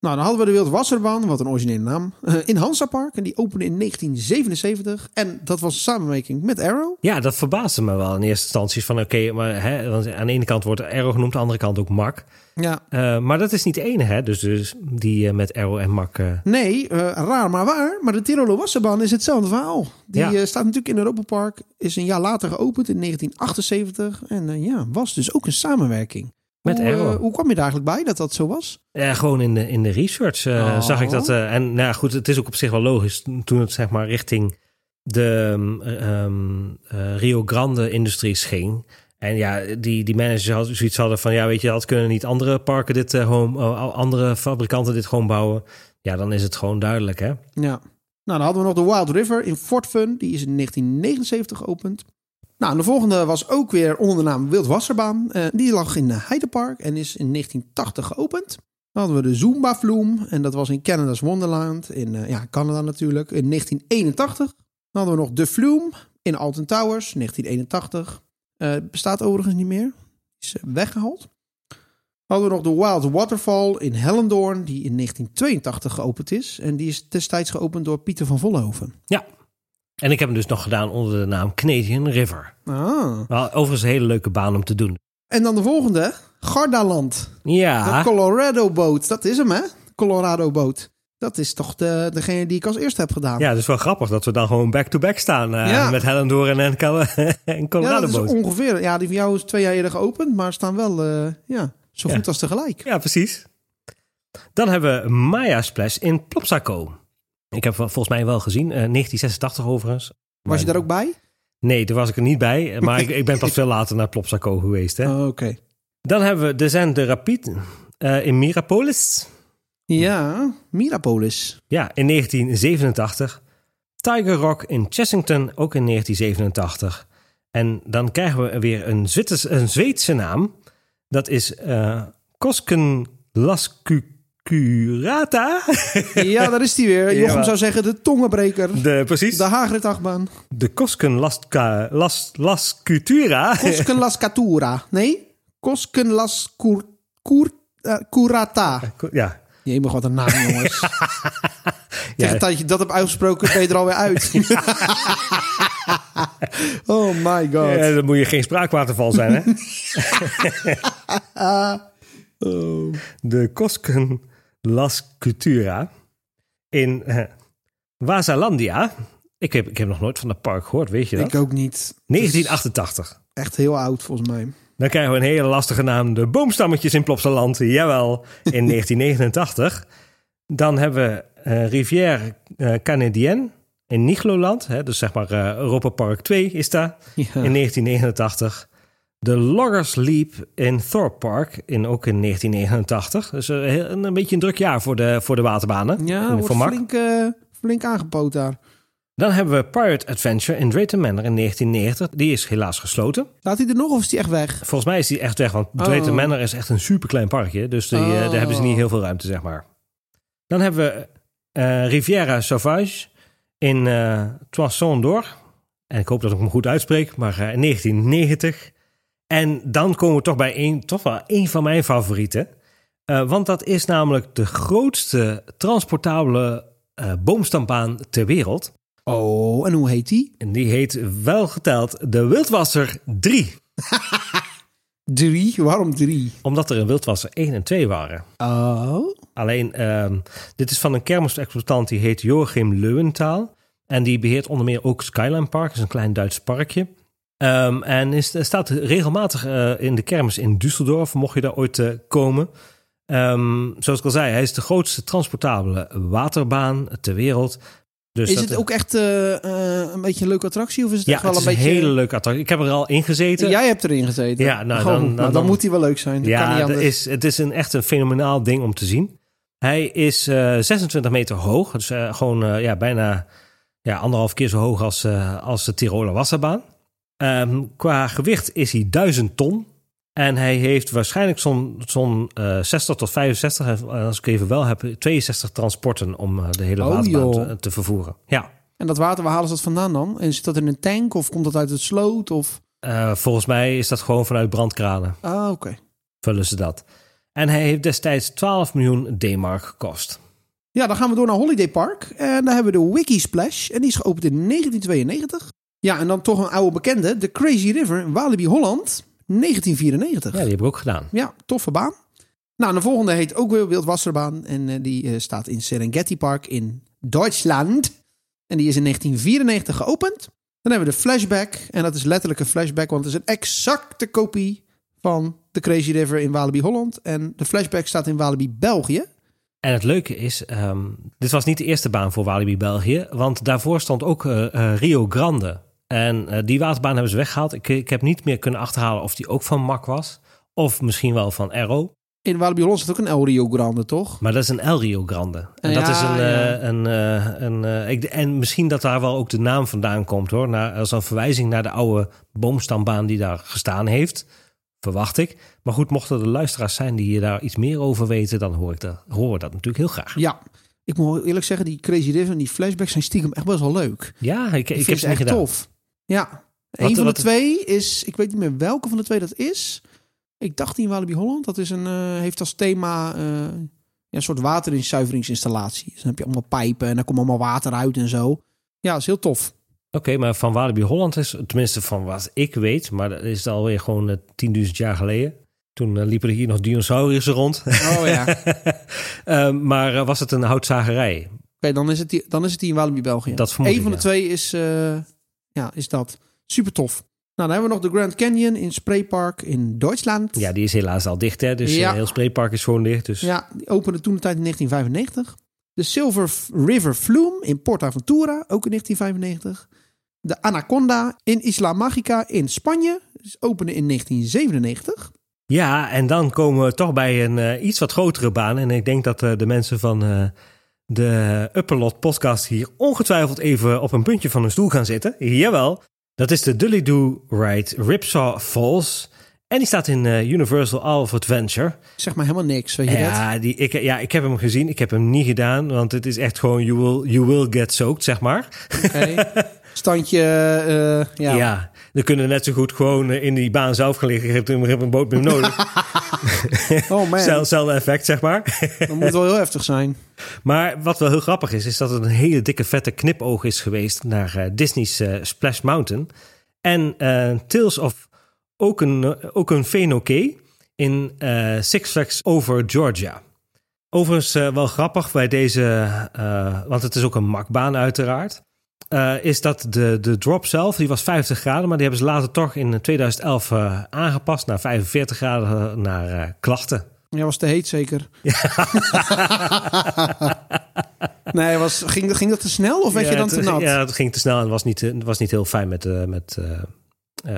Nou, dan hadden we de Wildwasserbaan, wat een originele naam, eh, in Hansa Park. En die opende in 1977. En dat was een samenwerking met Arrow. Ja, dat verbaasde me wel in eerste instantie. Van oké, maar hè, want aan de ene kant wordt Arrow genoemd, aan de andere kant ook Mac. Ja, Eh, maar dat is niet de enige, hè? Dus, dus die eh, met Arrow en eh, nee, raar maar waar. Maar de Tiroler Wasserbaan is hetzelfde verhaal. Die Ja. staat natuurlijk in Europa Park. Is een jaar later geopend in 1978. En ja, was dus ook een samenwerking. Met hoe, eh, hoe kwam je daar eigenlijk bij dat dat zo was? Ja, gewoon in de, in de research eh, Oh. zag ik dat. eh, en nou ja, goed, het is ook op zich wel logisch. Toen het zeg maar richting de ehm, ehm, eh, Rio Grande Industries ging. En ja, die, die managers hadden zoiets hadden van... ja, weet je, dat kunnen niet andere parken dit eh, gewoon... oh, andere fabrikanten dit gewoon bouwen. Ja, dan is het gewoon duidelijk, hè? Ja. Nou, dan hadden we nog de Wild River in Fort Fun. Die is in 1979 geopend. Nou, de volgende was ook weer onder de naam Wildwasserbaan. Eh die lag in eh, Heidepark en is in 1980 geopend. Dan hadden we de Zumba Vloem. En dat was in Canada's Wonderland. In eh, ja, Canada natuurlijk. In 1981. Dan hadden we nog de Flume in Alton Towers. 1981. Eh, bestaat overigens niet meer. Is eh, weggehaald. Dan hadden we nog de Wild Waterfall in Hellendoorn. Die in 1982 geopend is. En die is destijds geopend door Pieter van Vollenhoven. Ja. En ik heb hem dus nog gedaan onder de naam Canadian River. Ah. Wel, overigens een hele leuke baan om te doen. En dan de volgende. Gardaland. Ja, De Colorado boot. Dat is hem, hè? Colorado boot. Dat is toch de, degene die ik als eerste heb gedaan. ja, het is wel grappig dat we dan gewoon back-to-back staan. eh, Ja. Met Hellendoorn en, Cal- en Ja, Colorado dat is ongeveer. Ja, die van jou is twee jaar eerder geopend, maar staan wel eh, ja, zo Ja. goed als tegelijk. Ja, precies. Dan hebben we Maya Splash in Plopsaco. Ik heb volgens mij wel gezien, eh, 1986 overigens. Was je daar ook bij? Nee, daar was ik er niet bij. eh, Maar ik, ik ben pas veel later naar Plopsaco geweest. Hè. Oh, Oké. Dan hebben we de Zen de Rapide eh, in Mirapolis. Ja, Mirapolis. Ja, in 1987. Tiger Rock in Chessington, ook in 1987. En dan krijgen we weer een, Zwitters, een Zweedse naam. Dat is eh Kosken Lascucurata. Ja, daar is die weer. Jochem zou zeggen de tongenbreker. De, precies. De Hagrid-achtbaan. De Kosken Lasca, Las, Lascutura. Kosken Las Catura. Nee? Kosken Las Cur, Cur, eh, Curata. Ja, Jemig, wat een naam, jongens. Tegen Ja. dat je dat hebt uitgesproken, ben je er alweer uit. oh my god. Ja, dan moet je geen spraakwaterval zijn, hè? Oh. De Kosken Las Cultura in eh, Wazalandia. Ik heb, ik heb nog nooit van dat park gehoord, weet je dat? Ik ook niet. 1988. Echt heel oud, volgens mij. Dan krijgen we een hele lastige naam. De boomstammetjes in Plopsaland. Jawel, in 1989. Dan hebben we eh, Rivière eh, Canadienne in Nigloland. Hè, dus zeg maar eh, Europa Park 2 is daar. Ja. in 1989. De Loggers Leap in Thorpe Park, in, ook in 1989. Dus eh, een, een beetje een druk jaar voor de, voor de waterbanen. Ja, voor wordt Mark. flink, eh, flink aangepoot daar. Dan hebben we Pirate Adventure in Drayton Manor in 1990. Die is helaas gesloten. Laat hij er nog of is hij echt weg? Volgens mij is die echt weg, want Oh. Drayton Manor is echt een superklein parkje. Dus die, eh, Oh. daar hebben ze niet heel veel ruimte, zeg maar. Dan hebben we Riviera Sauvage in eh Toisson d'Or. En ik hoop dat ik hem goed uitspreek, maar in 1990. En dan komen we toch bij een, toch wel een van mijn favorieten. Eh, want dat is namelijk de grootste transportabele eh boomstampbaan ter wereld. Oh, en hoe heet die? En die heet wel geteld de Wildwasser 3. Drie. Waarom drie? Omdat er een Wildwasser 1 en 2 waren. Oh. Alleen, ehm, dit is van een kermisexploitant die heet Joachim Leuwentaal. En die beheert onder meer ook Skyline Park, dat is een klein Duits parkje. Ehm, en is, staat regelmatig eh, in de kermis in Düsseldorf, mocht je daar ooit eh, komen. Ehm, zoals ik al zei, hij is de grootste transportabele waterbaan ter wereld. Dus Is het ook echt eh, eh, een beetje een leuke attractie? Of is het Ja, echt wel het is een beetje... hele leuke attractie. Ik heb er al in gezeten. Jij hebt erin gezeten. Ja, nou, Oh, dan- nou, dan- dan, moet hij wel leuk zijn. Dat Ja, is, het is een, echt een fenomenaal ding om te zien. Hij is eh 26 meter hoog. Dus eh, gewoon eh, ja, bijna ja, anderhalf keer zo hoog als, eh, als de Tiroler Wasserbaan. Ehm, qua gewicht is hij 1000 ton. En hij heeft waarschijnlijk zo'n zo'n eh 60 tot 65, en als ik even wel heb, 62 transporten om eh, de hele Oh, waterbaan te, te vervoeren. Ja, En dat water, waar halen ze dat vandaan dan? En zit dat in een tank of komt dat uit het sloot? Of... Eh, volgens mij is dat gewoon vanuit brandkranen. Ah, oké. Vullen ze dat. En hij heeft destijds 12 miljoen D-mark gekost. Ja, dan gaan we door naar Holiday Park. En daar hebben we de Wiki Splash. En die is geopend in 1992. Ja, en dan toch een oude bekende. De Crazy River in Walibi Holland. 1994. Ja, die heb ik ook gedaan. Ja, toffe baan. Nou, de volgende heet ook weer Wildwasserbaan. En eh, die eh, staat in Serengeti Park in Duitsland. En die is in 1994 geopend. Dan hebben we de Flashback. En dat is letterlijk een flashback, want het is een exacte kopie van de Crazy River in Walibi Holland. En de flashback staat in Walibi België. En het leuke is, ehm, dit was niet de eerste baan voor Walibi België, want daarvoor stond ook eh, Rio Grande. En eh, die waterbaan hebben ze weggehaald. Ik, ik heb niet meer kunnen achterhalen of die ook van MAC was, of misschien wel van Aero. In Walibi Holland staat ook een El Rio Grande, toch? Maar dat is een El Rio Grande. En dat Ja, is een. ja. eh, een, eh, een ik, en misschien dat daar wel ook de naam vandaan komt hoor. Naar, als een verwijzing naar de oude boomstambaan die daar gestaan heeft. Verwacht ik. Maar goed, mochten er luisteraars zijn die hier daar iets meer over weten, dan hoor ik dat, we dat natuurlijk heel graag. Ja. Ik moet eerlijk zeggen, die Crazy River en die flashbacks zijn stiekem echt best wel leuk. Ja, ik, ik, vind heb ze echt gedaan. tof. Ja. Een van de twee is, ik weet niet meer welke van de twee dat is. Ik dacht die in Walibi Holland. Dat is een, eh, heeft als thema eh, ja, een soort waterinzuiveringsinstallatie. Dus dan heb je allemaal pijpen en dan komt allemaal water uit en zo. Ja, dat is heel tof. Oké, maar van Walibi Holland is, tenminste van wat ik weet, maar dat is alweer gewoon eh, 10.000 jaar geleden. Toen liepen er hier nog dinosauriërs rond. Oh ja. Oké, Eh, maar was het een houtzagerij? dan, is het die, dan is het die in Walibi België. Dat vermoed Eén van de twee is, ja, is dat. Super tof. Nou, dan hebben we nog de Grand Canyon in Spraypark in Duitsland. Ja, die is helaas al dicht, hè? Dus Ja. eh, heel Spreepark is gewoon dicht. Dus Ja, die opende toen de tijd in 1995. De Silver River Flume in PortAventura, ook in 1995. De Anaconda in Isla Magica in Spanje, dus opende in 1997. Ja, en dan komen we toch bij een eh, iets wat grotere baan. En ik denk dat eh, de mensen van de Upperlot podcast hier ongetwijfeld even op een puntje van hun stoel gaan zitten. Jawel, dat is de Dully Do Ride Ripsaw Falls. En die staat in eh, Universal All of Adventure. Zeg maar helemaal niks, weet je dat? Ja, die, ik, ja, ik heb hem gezien. Ik heb hem niet gedaan, want het is echt gewoon you will, you will get soaked, zeg maar. Oké. Standje, eh, ja. Ja. dan kunnen net zo goed gewoon eh, in die baan zelf gaan liggen. Je hebt een, je hebt een boot meer nodig. Oh man, Zel- Hetzelfde effect, zeg maar. dat moet wel heel heftig zijn. Maar wat wel heel grappig is, is dat het een hele dikke vette knipoog is geweest naar eh, Disney's eh, Splash Mountain. En eh, Tales of Okefenokee in eh, Six Flags Over Georgia. Overigens wel grappig bij deze, want het is ook een makbaan uiteraard. Eh, is dat de, de drop zelf, die was 50 graden, maar die hebben ze later toch in 2011 eh, aangepast naar 45 graden eh, naar klachten. Ja, was te heet zeker. nee, was, ging, ging dat te snel of werd je dan te nat? Ja, het ging te snel en was niet, was niet heel fijn met, met,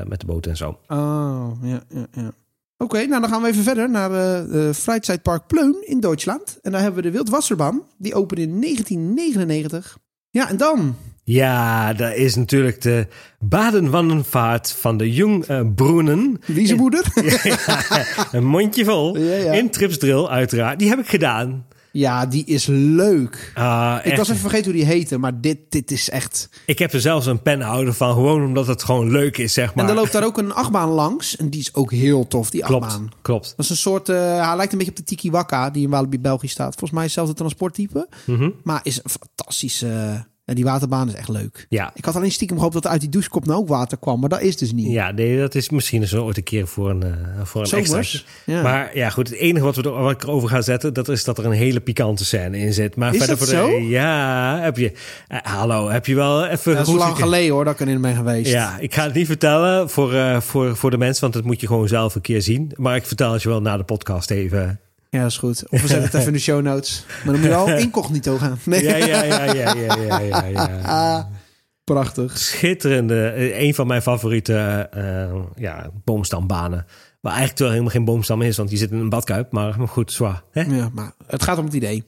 met de boot en zo. Oh, ja, ja, ja. Oké, nou dan gaan we even verder naar de Freizeitpark Pleun in Duitsland. En daar hebben we de Wildwasserbaan. Die opende in 1999. Ja, en dan... Ja, daar is natuurlijk de Badenwandenvaart van de Jung eh, Broenen. Wie zijn moeder? een mondje vol. Ja, ja. In Tripsdrill uiteraard. Die heb ik gedaan. Ja, die is leuk. Ah, Ik echt. was even vergeten hoe die heette, maar dit, dit is echt... ik heb er zelfs een penhouder van. Gewoon omdat het gewoon leuk is, zeg maar. En er loopt daar ook een achtbaan langs. En die is ook heel tof, die Klopt, achtbaan. klopt. Dat is een soort... eh, hij lijkt een beetje op de Tiki Waka, die in Walibi België staat. Volgens mij is hetzelfde transporttype. Mhm. Maar is een fantastische... en die waterbaan is echt leuk. Ja. Ik had alleen stiekem gehoopt dat er uit die douchekop nou ook water kwam. Maar dat is dus niet. Ja, nee, dat is misschien zo ooit een keer voor een, eh voor een Zomers. Ja. Maar ja, goed. Het enige wat, we er, wat ik erover ga zetten, dat is dat er een hele pikante scène in zit. Maar Is verder dat voor de, zo? Ja, heb je. eh, hallo, heb je wel even. dat is lang geleden hoor, dat ik erin ben geweest. Ja, ik ga het niet vertellen voor, eh, voor, voor de mensen, want dat moet je gewoon zelf een keer zien. Maar ik vertel het je wel na de podcast even. Ja, dat is goed. Of we zetten het even in de show notes. Maar dan moet je wel incognito gaan. Nee. Ja, ja, ja, ja, ja, ja, ja. ja. Prachtig. Schitterende, eh, een van mijn favoriete eh, ja, boomstambanen. Waar eigenlijk wel helemaal geen boomstam is, want die zit in een badkuip. Maar maar goed, zwaar. Hè? Ja, maar het gaat om het idee.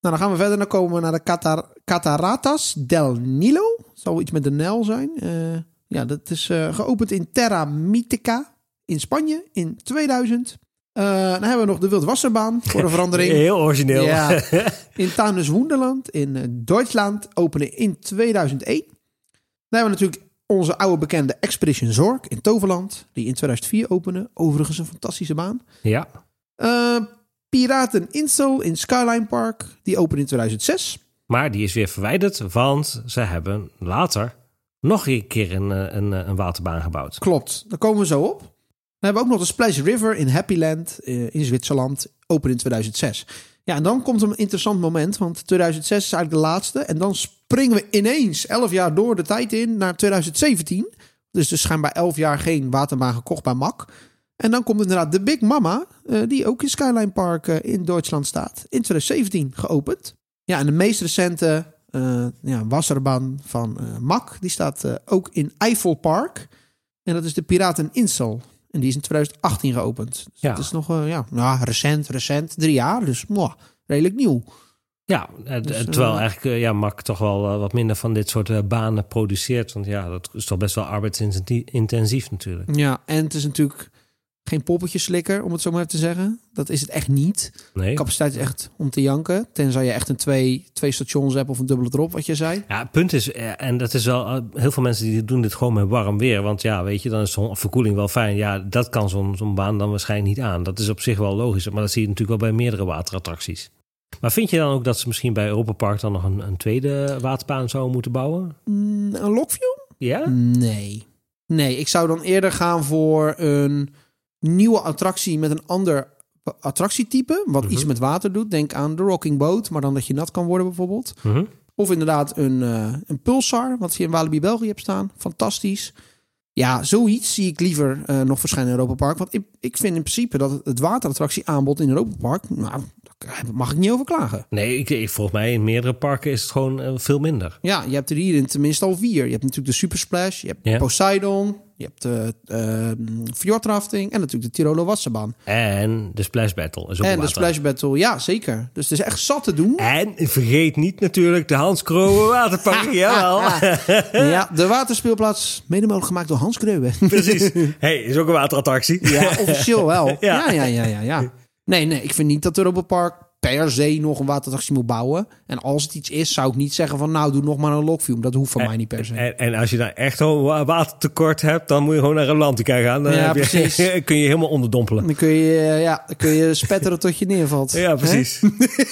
Nou, dan gaan we verder. Dan komen we naar de Catar Cataratas del Nilo. Zal iets met de Nijl zijn. Eh, ja, dat is eh, geopend in Terra Mitica in Spanje in 2000. Eh, dan hebben we nog de Wildwasserbaan voor de verandering. Heel origineel. Ja. In Tuinus Wonderland in eh, Duitsland openen in 2001. Dan hebben we natuurlijk onze oude bekende Expedition Zorg in Toverland. Die in 2004 openen. Overigens een fantastische baan. ja. Eh, Piraten Insel in Skyline Park. Die openen in 2006. Maar die is weer verwijderd, want ze hebben later nog een keer een, een, een waterbaan gebouwd. Klopt, daar komen we zo op. Dan hebben we ook nog de Splash River in Happyland eh, in Zwitserland. Open in 2006. Ja, en dan komt een interessant moment. Want 2006 is eigenlijk de laatste. En dan springen we ineens 11 jaar door de tijd in naar 2017. Dus dus schijnbaar 11 jaar geen waterbaan gekocht bij MAC. En dan komt inderdaad de Big Mama, eh, die ook in Skyline Park eh, in Duitsland staat. In 2017 geopend. Ja, en de meest recente eh ja, wasserbaan van MAC, die staat ook in Eiffel Park. En dat is de Piraten Insel. En die is in 2018 geopend. Dus Ja. Het is nog eh, ja, ja, recent, recent. Drie jaar, dus mwah, redelijk nieuw. Ja, eh, Dus, terwijl eh, eigenlijk eh, ja, Mak toch wel wat minder van dit soort banen produceert. Want ja, dat is toch best wel arbeidsintensief natuurlijk. Ja, en het is natuurlijk geen poppetjeslikker, om het zo maar te zeggen. Dat is het echt niet. Nee. Capaciteit is echt om te janken. Tenzij je echt een twee, twee stations hebt of een dubbele drop, wat je zei. Ja, het punt is, eh, en dat is wel, eh, heel veel mensen die doen dit gewoon met warm weer. Want ja, weet je, dan is zo'n verkoeling wel fijn. Ja, dat kan zo'n zo'n baan dan waarschijnlijk niet aan. Dat is op zich wel logisch, maar dat zie je natuurlijk wel bij meerdere waterattracties. Maar vind je dan ook dat ze misschien bij Europa Park dan nog een, een tweede waterbaan zouden moeten bouwen? Mm, een Lockview? Ja? Nee. Nee, ik zou dan eerder gaan voor een nieuwe attractie met een ander attractietype. Wat Mhm. iets met water doet. Denk aan de Rocking Boat, maar dan dat je nat kan worden bijvoorbeeld. Mhm. Of inderdaad een, eh, een Pulsar, wat je in Walibi België hebt staan. Fantastisch. Ja, zoiets zie ik liever eh, nog verschijnen in Europa Park. Want ik, ik vind in principe dat het, het waterattractieaanbod in Europa Park... Nou, daar mag ik niet over klagen. Nee, ik, volgens mij in meerdere parken is het gewoon eh, veel minder. Ja, je hebt er hier in tenminste al vier. Je hebt natuurlijk de Super Splash, je hebt Ja. Poseidon, je hebt de uh, fjordrafting en natuurlijk de Tiroler Wasserbaan. En de Splash Battle is een En de. Splash Battle, ja zeker. Dus het is echt zat te doen. En vergeet niet natuurlijk de Hans Kroon waterpark. Jawel. Ja, de waterspeelplaats, mede mogelijk gemaakt door Hans Kreuwe. Precies. hey, is ook een waterattractie. Ja, officieel wel. Ja. Ja, ja, ja, ja, ja. Nee, nee, ik vind niet dat Europa Park per se nog een waterattractie moet bouwen. En als het iets is, zou ik niet zeggen van nou, doe nog maar een Lockview. Dat hoeft van mij niet per se. En, en als je dan echt een wa- watertekort hebt, dan moet je gewoon naar Atlantica gaan. Dan Ja, heb je, precies. kun je helemaal onderdompelen. Dan kun je, eh, ja, dan kun je spetteren tot je neervalt. Ja, precies.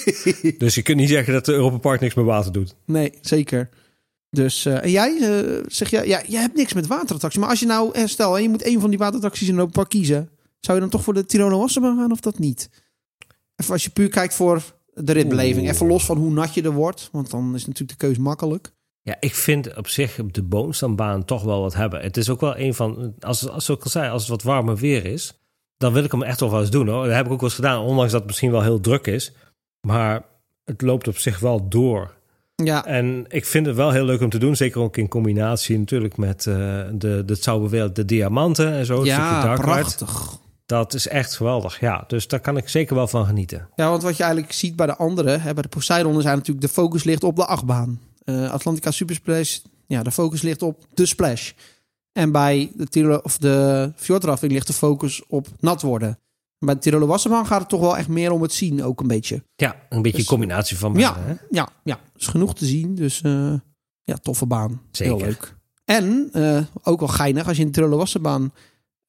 dus je kunt niet zeggen dat de Europa Park niks met water doet. Nee, zeker. Dus, eh, en jij, eh, zeg je, ja, jij hebt niks met waterattracties. Maar als je nou, stel, hè, je moet een van die waterattracties in Europa kiezen. Zou je dan toch voor de Tiroler Wasserbaan gaan of dat niet? Even als je puur kijkt voor de ritbeleving. Oeh. Even los van hoe nat je er wordt. Want dan is natuurlijk de keus makkelijk. Ja, ik vind op zich op de boomstambaan toch wel wat hebben. Het is ook wel een van, als, als ik al zei, als het wat warmer weer is, dan wil ik hem echt wel wel eens doen hoor. Dat heb ik ook wel eens gedaan, ondanks dat het misschien wel heel druk is. Maar het loopt op zich wel door. Ja, En ik vind het wel heel leuk om te doen. Zeker ook in combinatie natuurlijk met eh, de, de Zauberwereld, de diamanten en zo. ja prachtig. Dat is echt geweldig. Ja, dus daar kan ik zeker wel van genieten. Ja, want wat je eigenlijk ziet bij de andere, hè, bij de Poseidon, is eigenlijk natuurlijk de focus ligt op de achtbaan. Eh, Atlantica Super Splash, ja, de focus ligt op de splash. En bij de Tiroler of de fjordrafting ligt de focus op nat worden. Bij de Tiroler Wasserbaan gaat het toch wel echt meer om het zien, ook een beetje. Ja, een beetje Dus- een combinatie van Ja, hè? ja, ja, is genoeg te zien. Dus eh, ja, toffe baan. Zeker. Heel leuk. En eh, ook wel geinig, als je in de Tiroler Wasserbaan,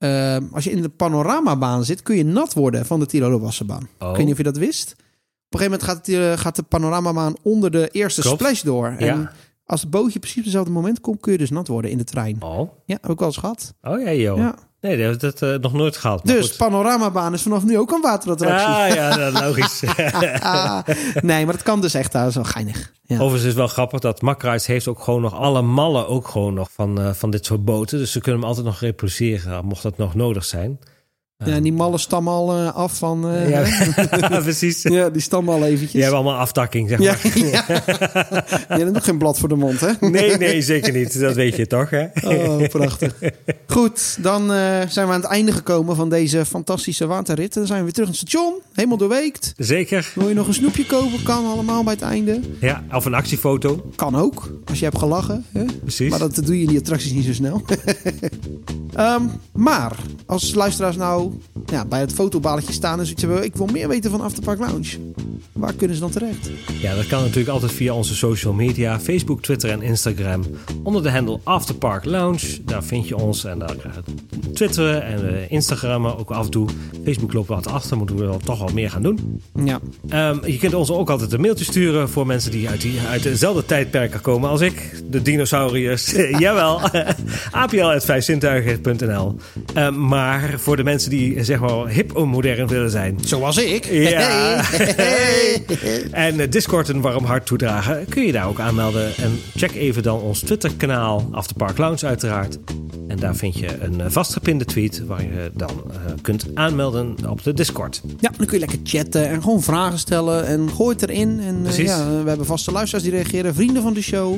eh, als je in de panoramabaan zit, kun je nat worden van de Tiroler Wasserbaan. Oh. Ik weet niet of je dat wist. Op een gegeven moment gaat, die, eh, gaat de panoramabaan onder de eerste Klopt. splash door. En als het bootje precies op hetzelfde moment komt, kun je dus nat worden in de trein. Oh, Ja, heb ik wel eens gehad. oh ja, joh. Ja. Nee, dat heb ik eh, nog nooit gehad. Dus goed. panoramabaan is vanaf nu ook een waterattractie. Ah, ja, dat logisch. Nee, maar dat kan dus echt. Dat is wel geinig. Ja. Overigens is het wel grappig dat Makrides heeft ook gewoon nog alle mallen ook gewoon nog van, eh, van dit soort boten. Dus ze kunnen hem altijd nog reproduceren, mocht dat nog nodig zijn. Ja, en die mallen stammen al eh, af van... eh, Ja, ja. precies. die stammen al eventjes. Die hebben allemaal aftakking, zeg ja, maar. ja. Je hebt nog geen blad voor de mond, hè? Nee, nee, zeker niet. Dat weet je toch, hè? Oh, prachtig. Goed, dan eh, zijn we aan het einde gekomen van deze fantastische waterrit. Dan zijn we weer terug in het station, helemaal doorweekt. Zeker. Wil je nog een snoepje kopen? Kan allemaal bij het einde. Ja, of een actiefoto. Kan ook, als je hebt gelachen. Hè? Precies. Maar dat doe je in die attracties niet zo snel. Ehm, maar, als luisteraars nou ja, bij het fotoballetje staan en zoiets hebben... ik wil meer weten van Afterpark Lounge. Waar kunnen ze dan terecht? Ja, dat kan natuurlijk altijd via onze social media, Facebook, Twitter en Instagram. Onder de handle Afterpark Lounge. Daar vind je ons en daar twitteren en uh, Instagrammen ook af en toe. Facebook loopt wat achter, moeten we dan toch wel meer gaan doen. Ja. Um, je kunt ons ook altijd een mailtje sturen voor mensen die uit, die, uit dezelfde tijdperken komen als ik. De dinosauriërs. Jawel. apl.vijfzintuigen.nl um, Maar voor de mensen die zeg maar hip en modern willen zijn. Zoals ik. Ja. en uh, Discord een warm hart toedragen. Kun je daar ook aanmelden. En check even dan ons Twitter kanaal. Afterpark Lounge uiteraard. En daar vind je een eh, vastgepinde tweet waar je dan eh, kunt aanmelden op de Discord. Ja, dan kun je lekker chatten en gewoon vragen stellen en gooi het erin. En eh, ja, we hebben vaste luisteraars die reageren, vrienden van de show.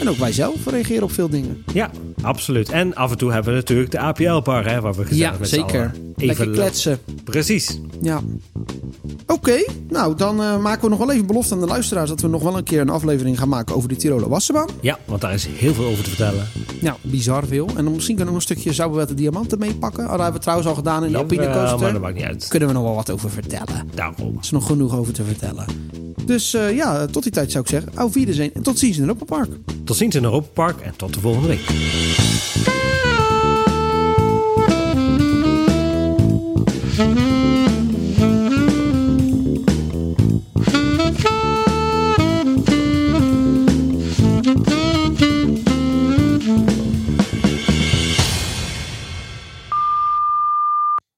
En ook wij zelf reageren op veel dingen. Ja, absoluut. En af en toe hebben we natuurlijk de APL-bar, waar we gezellig Ja, met z'n zeker. Lo- kletsen. Precies. Ja. Oké, nou dan eh, maken we nog wel even belofte aan de luisteraars dat we nog wel een keer een aflevering gaan maken over de Tiroler Wassenbaan. Ja, want daar is heel veel over te vertellen. Ja, bizar veel. En dan misschien kunnen we nog een stukje Zoutwet de Diamanten meepakken. Oh, dat hebben we trouwens al gedaan in de Alpine Coaster. maar dat maakt niet uit. Kunnen we nog wel wat over vertellen. Daarom. Er is nog genoeg over te vertellen. Dus eh, ja, tot die tijd zou ik zeggen. Au Wiedersehen en tot ziens in het Park. Tot ziens in Europa Park en tot de volgende week.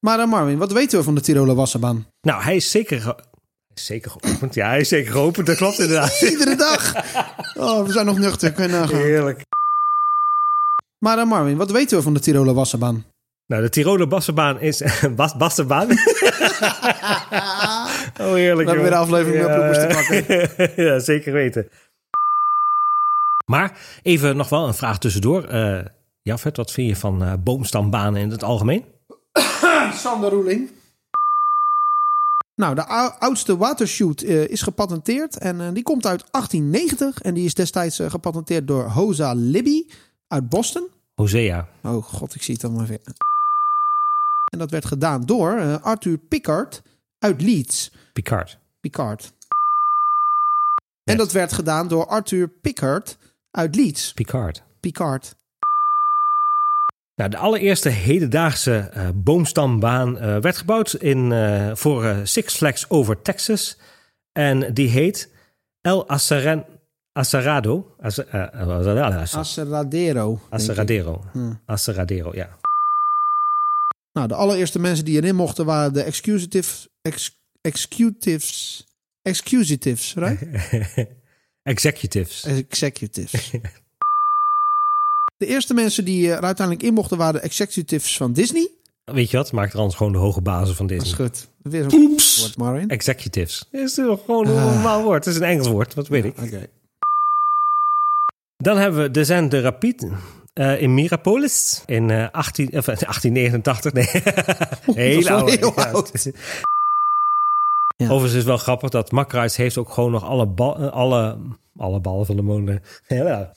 Maar dan Marvin, wat weten we van de Tiroler Wassenbaan? Nou, hij is zeker, ge- hij is zeker geopend. Ja, hij is zeker geopend. Dat klopt inderdaad. Iedere dag. Oh, we zijn nog nuchter. Kun je nagaan. Heerlijk. Maar dan Marvin, wat weten we van de Tiroler Wassenbaan? Nou, de Tiroler Bassenbaan is... Bas, Bassenbaan? oh, heerlijk. We hebben weer een aflevering met bloepers te pakken. ja, zeker weten. Maar even nog wel een vraag tussendoor. Eh Jafet, wat vind je van eh, boomstambanen in het algemeen? Sander Roeling. Nou, de ou- oudste watershoot eh, is gepatenteerd en die komt uit 1890 en die is destijds gepatenteerd door Hosa Libby uit Boston. Hosea. Oh god, ik zie het allemaal weer. En dat werd gedaan door eh, Arthur Pickard uit Leeds. Picard. Picard. En dat werd gedaan door Arthur Pickard uit Leeds. Picard. Picard. Nou, de allereerste hedendaagse eh, boomstambaan eh, werd gebouwd in, eh, voor eh, Six Flags Over Texas. En die heet El Asaran, Asarado. As, eh, eh, wat was dat? Ah, As- Aserradero. denk ik. Asaradero. Hmm. Asaradero, ja. Nou, de allereerste mensen die erin mochten waren de executives. Ex, executives. Excusatives, right? Executives. Executives. De eerste mensen die er uiteindelijk in mochten waren de executives van Disney. Weet je wat? Maak er anders gewoon de hoge bazen van Dat is Disney. goed. Weer zo'n woord, Marin. Executives. Is toch gewoon een Ah. normaal woord? Het is een Engels woord, wat weet ik. Oké. Dan hebben we de Zen de Rapide eh, in Mirapolis in eh, 18, of, 1889. Nee, heel oud. heel Ja, oud. Overigens is het wel grappig dat Mack Rides heeft ook gewoon nog alle, bal, eh, alle, alle ballen van de molen. Ja,